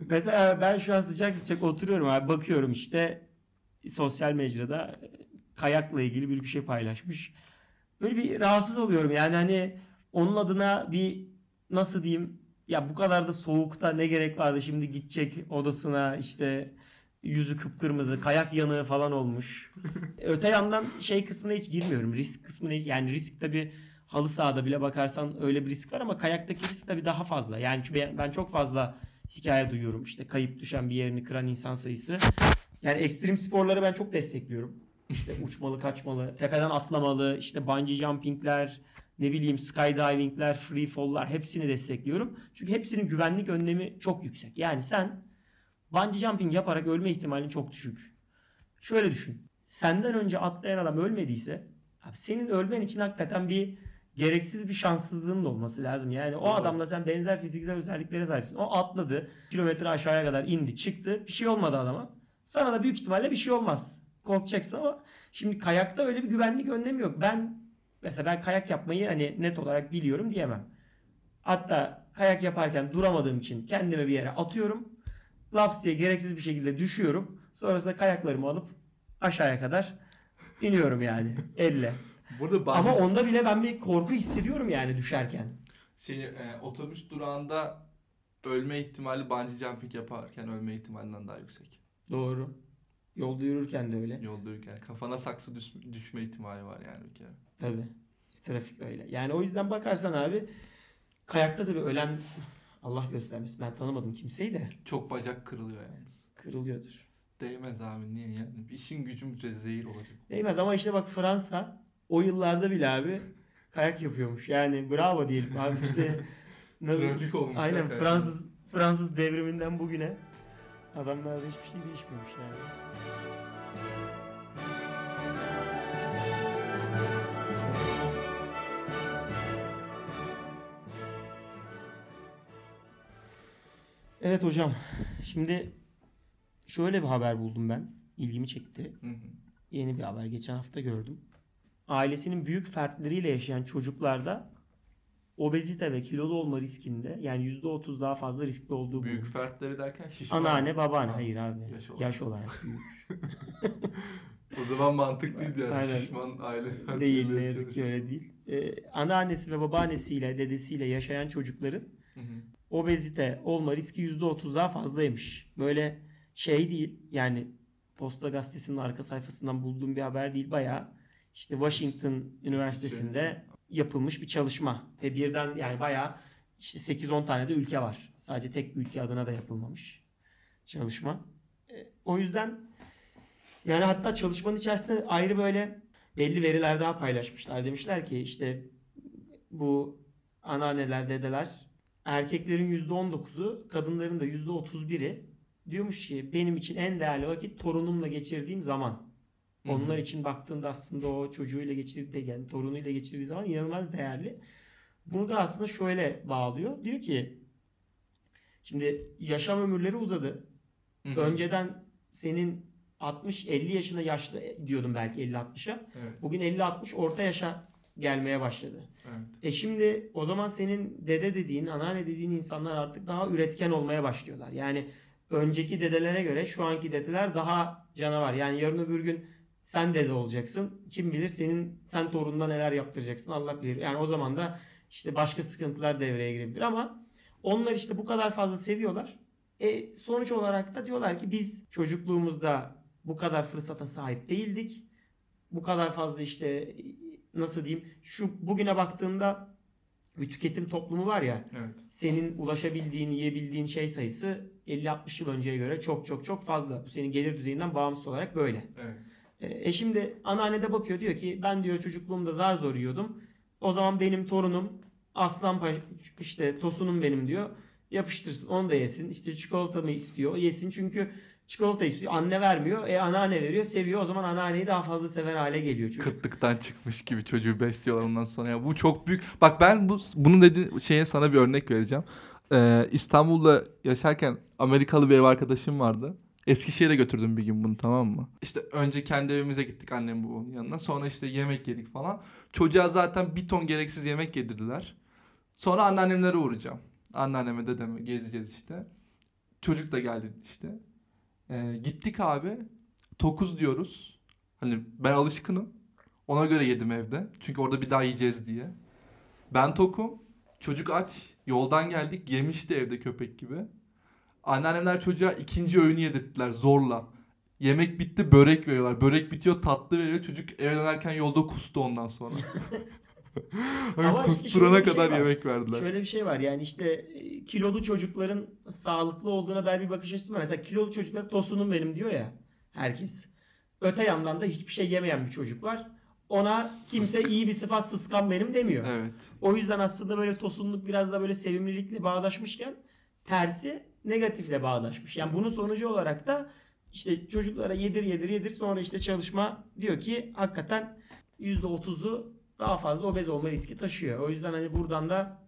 mesela ben şu an sıcak sıcak oturuyorum abi bakıyorum işte sosyal mecrada e, kayakla ilgili bir şey paylaşmış. Böyle bir rahatsız oluyorum yani hani onun adına bir nasıl diyeyim ya bu kadar da soğukta ne gerek vardı şimdi gidecek odasına işte yüzü kıpkırmızı kayak yanığı falan olmuş. Öte yandan şey kısmına hiç girmiyorum risk kısmına hiç- yani risk tabi halı sahada bile bakarsan öyle bir risk var ama kayaktaki risk tabii daha fazla. Yani ben- ben çok fazla hikaye duyuyorum. İşte kayıp düşen bir yerini kıran insan sayısı. Yani ekstrem sporları ben çok destekliyorum. İşte uçmalı, kaçmalı, tepeden atlamalı, işte bungee jumpingler, ne bileyim skydivingler, free fall'lar hepsini destekliyorum. Çünkü hepsinin güvenlik önlemi çok yüksek. Yani sen bungee jumping yaparak ölme ihtimalin çok düşük. Şöyle düşün. Senden önce atlayan adam ölmediyse abi senin ölmen için hakikaten bir gereksiz bir şanssızlığın da olması lazım. Yani o adamla sen benzer fiziksel özelliklere sahipsin. O atladı, kilometre aşağıya kadar indi, çıktı. Bir şey olmadı adama. Sana da büyük ihtimalle bir şey olmaz. Korkacaksın ama şimdi kayakta öyle bir güvenlik önlemi yok. Ben mesela ben kayak yapmayı hani net olarak biliyorum diyemem. Hatta kayak yaparken duramadığım için kendimi bir yere atıyorum. laps diye gereksiz bir şekilde düşüyorum. Sonrasında kayaklarımı alıp aşağıya kadar iniyorum yani elle. Burada ben Ama onda bile ben bir korku hissediyorum yani düşerken. şey, e, otobüs durağında ölme ihtimali bungee jumping yaparken ölme ihtimalinden daha yüksek. Doğru. Yolda yürürken de öyle. Yolda yürürken kafana saksı düş- düşme ihtimali var yani bir kere. Tabii. Trafik öyle. Yani o yüzden bakarsan abi kayakta tabii ölen Allah göstermesin. Ben tanımadım kimseyi de Çok bacak kırılıyor yalnız. kırılıyordur. Değmez abi niye yani? İşin gücüm zehir olacak. Değmez ama işte bak Fransa o yıllarda bile abi kayak yapıyormuş. Yani bravo diyelim abi işte Trafik olmuş. Aynen hakikaten. Fransız Fransız devriminden bugüne adamlarda hiçbir şey değişmemiş yani. Evet hocam. Şimdi şöyle bir haber buldum ben. İlgimi çekti. Hı hı. Yeni bir haber. Geçen hafta gördüm. Ailesinin büyük fertleriyle yaşayan çocuklarda obezite ve kilolu olma riskinde yani %30 daha fazla riskli olduğu Büyük bulunmuş. fertleri derken şişman. Anneanne, babaanne. Ha, Hayır abi. yaş Yaş olarak. olarak, büyük. O zaman mantıklıydı yani. Aynen. Şişman aile değil ne yazık ki öyle değil. Ee, anneannesi ve babaannesiyle, dedesiyle yaşayan çocukların Hı hı. obezite olma riski %30 daha fazlaymış. Böyle şey değil yani Posta Gazetesi'nin arka sayfasından bulduğum bir haber değil. Bayağı işte Washington Üniversitesi'nde yapılmış bir çalışma. Ve birden yani bayağı işte 8-10 tane de ülke var. Sadece tek bir ülke adına da yapılmamış çalışma. E, o yüzden yani hatta çalışmanın içerisinde ayrı böyle belli veriler daha paylaşmışlar. Demişler ki işte bu anneanneler, dedeler erkeklerin %19'u, kadınların da %31'i diyormuş ki benim için en değerli vakit torunumla geçirdiğim zaman. Hı hı. Onlar için baktığında aslında o çocuğuyla geçirdiği yani torunuyla geçirdiği zaman inanılmaz değerli. Bunu da aslında şöyle bağlıyor. Diyor ki şimdi yaşam ömürleri uzadı. Hı hı. Önceden senin 60-50 yaşında yaşlı diyordum belki 50-60'a. Evet. Bugün 50-60 orta yaşa gelmeye başladı. Evet. E şimdi o zaman senin dede dediğin, anneanne dediğin insanlar artık daha üretken olmaya başlıyorlar. Yani önceki dedelere göre şu anki dedeler daha canavar. Yani yarın öbür gün sen dede olacaksın. Kim bilir senin sen torununa neler yaptıracaksın Allah bilir. Yani o zaman da işte başka sıkıntılar devreye girebilir ama onlar işte bu kadar fazla seviyorlar. E sonuç olarak da diyorlar ki biz çocukluğumuzda bu kadar fırsata sahip değildik. Bu kadar fazla işte nasıl diyeyim şu bugüne baktığında bir tüketim toplumu var ya Evet. senin ulaşabildiğin, yiyebildiğin şey sayısı 50-60 yıl önceye göre çok çok çok fazla. Bu senin gelir düzeyinden bağımsız olarak böyle. Evet. E şimdi anneanne de bakıyor diyor ki ben diyor çocukluğumda zar zor yiyordum. O zaman benim torunum aslan işte tosunum benim diyor. Yapıştırsın onu da yesin. İşte çikolata mı istiyor yesin çünkü çikolata istiyor. Anne vermiyor. E anneanne veriyor seviyor. O zaman anneanneyi daha fazla sever hale geliyor çocuk. Kıtlıktan çıkmış gibi çocuğu besliyorlar ondan sonra. Ya bu çok büyük. Bak ben bu bunun dediğin şeye sana bir örnek vereceğim. Ee, İstanbul'da yaşarken Amerikalı bir ev arkadaşım vardı. Eskişehir'e götürdüm bir gün bunu tamam mı? İşte önce kendi evimize gittik annem babamın yanına. Sonra işte yemek yedik falan. Çocuğa zaten bir ton gereksiz yemek yedirdiler. Sonra anneannemlere uğrayacağım. Anneanneme dedeme gezeceğiz işte. Çocuk da geldi işte. Ee, gittik abi. Tokuz diyoruz. Hani ben alışkınım. Ona göre yedim evde. Çünkü orada bir daha yiyeceğiz diye. Ben tokum. Çocuk aç. Yoldan geldik. Yemişti evde köpek gibi. Anneannemler çocuğa ikinci öğünü yedirttiler zorla. Yemek bitti börek veriyorlar. Börek bitiyor tatlı veriyor. Çocuk eve dönerken yolda kustu ondan sonra. Ama işte kusturana şey kadar var. yemek verdiler. Şöyle bir şey var yani işte e, kilolu çocukların sağlıklı olduğuna dair bir bakış açısı var. Mesela kilolu çocuklar tosunum benim diyor ya herkes. Öte yandan da hiçbir şey yemeyen bir çocuk var. Ona kimse iyi bir sıfat sıskan benim demiyor. Evet. O yüzden aslında böyle tosunluk biraz da böyle sevimlilikle bağdaşmışken tersi negatifle bağdaşmış. Yani bunun sonucu olarak da işte çocuklara yedir yedir yedir sonra işte çalışma diyor ki hakikaten %30'u daha fazla obez olma riski taşıyor. O yüzden hani buradan da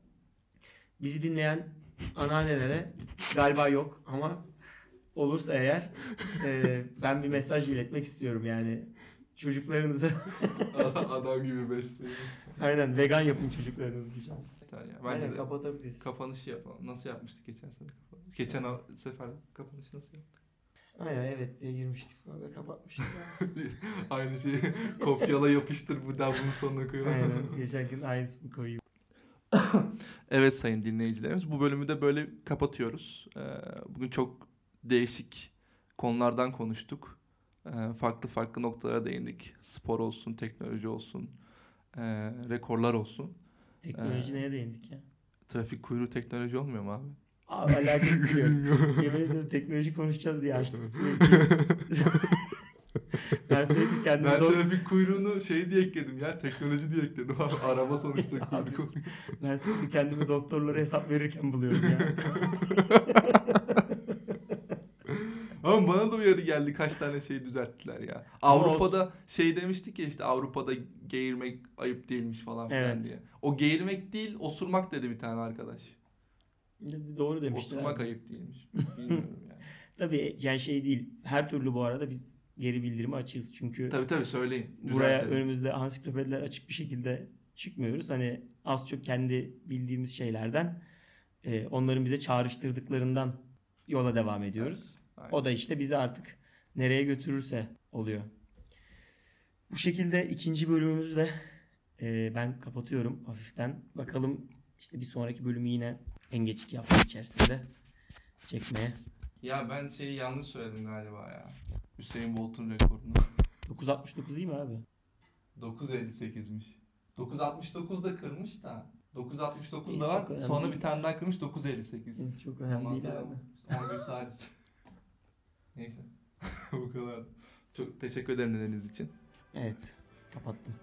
bizi dinleyen anneannelere galiba yok ama olursa eğer e, ben bir mesaj iletmek istiyorum yani çocuklarınızı Adam gibi besliyor. aynen vegan yapın çocuklarınızı diyeceğim. Yeter ya. Bence Aynen de kapatabiliriz. kapanışı yapalım. Nasıl yapmıştık geçen sefer? Geçen ha- sefer kapanışı nasıl yaptık? Aynen evet diye girmiştik sonra da kapatmıştık. Aynı şeyi kopyala yapıştır bu da bunun sonuna koyalım. Aynen geçen gün aynısını koyayım. Evet sayın dinleyicilerimiz bu bölümü de böyle kapatıyoruz. Ee, Bugün çok değişik konulardan konuştuk. Ee, Farklı farklı noktalara değindik. Spor olsun, teknoloji olsun, ee, rekorlar olsun. Teknoloji Ee, neye değindik ya? Trafik kuyruğu teknoloji olmuyor mu abi? Abi alakası yok. Yemin ederim teknoloji konuşacağız diye açtık sürekli. ben sürekli kendimi Ben dok- trafik kuyruğunu şey diye ekledim ya teknoloji diye ekledim abi. Araba sonuçta kuyruk ben sürekli kendimi doktorlara hesap verirken buluyorum ya. Ama bana da uyarı geldi kaç tane şey düzelttiler ya. Avrupa'da şey demiştik ya işte Avrupa'da geğirmek ayıp değilmiş falan filan Evet. diye. O geğirmek değil osurmak dedi bir tane arkadaş. Doğru demişler. Osurmak ayıp değilmiş. Bilmiyorum yani. Tabii yani şey değil. Her türlü bu arada biz geri bildirimi açığız. Çünkü tabii tabii söyleyin. buraya düzeltelim. önümüzde ansiklopediler açık bir şekilde çıkmıyoruz. Hani az çok kendi bildiğimiz şeylerden e, onların bize çağrıştırdıklarından yola devam ediyoruz. Aynen. O da işte bizi artık nereye götürürse oluyor. Bu şekilde ikinci bölümümüzü de e, ben kapatıyorum hafiften. Bakalım işte bir sonraki bölümü yine en geç iki hafta içerisinde çekmeye. Ya ben şeyi yanlış söyledim galiba ya. Hüseyin Bolt'un rekorunu. 969 değil mi abi? 9.58'miş. 9.69 da kırmış da. 9.69 Neyse, da var. Sonra bir tane daha kırmış 9.58. Deniz çok önemli değil abi. 11 saat. Neyse. Bu kadar. Çok teşekkür ederim dinlediğiniz için. Evet kapattım.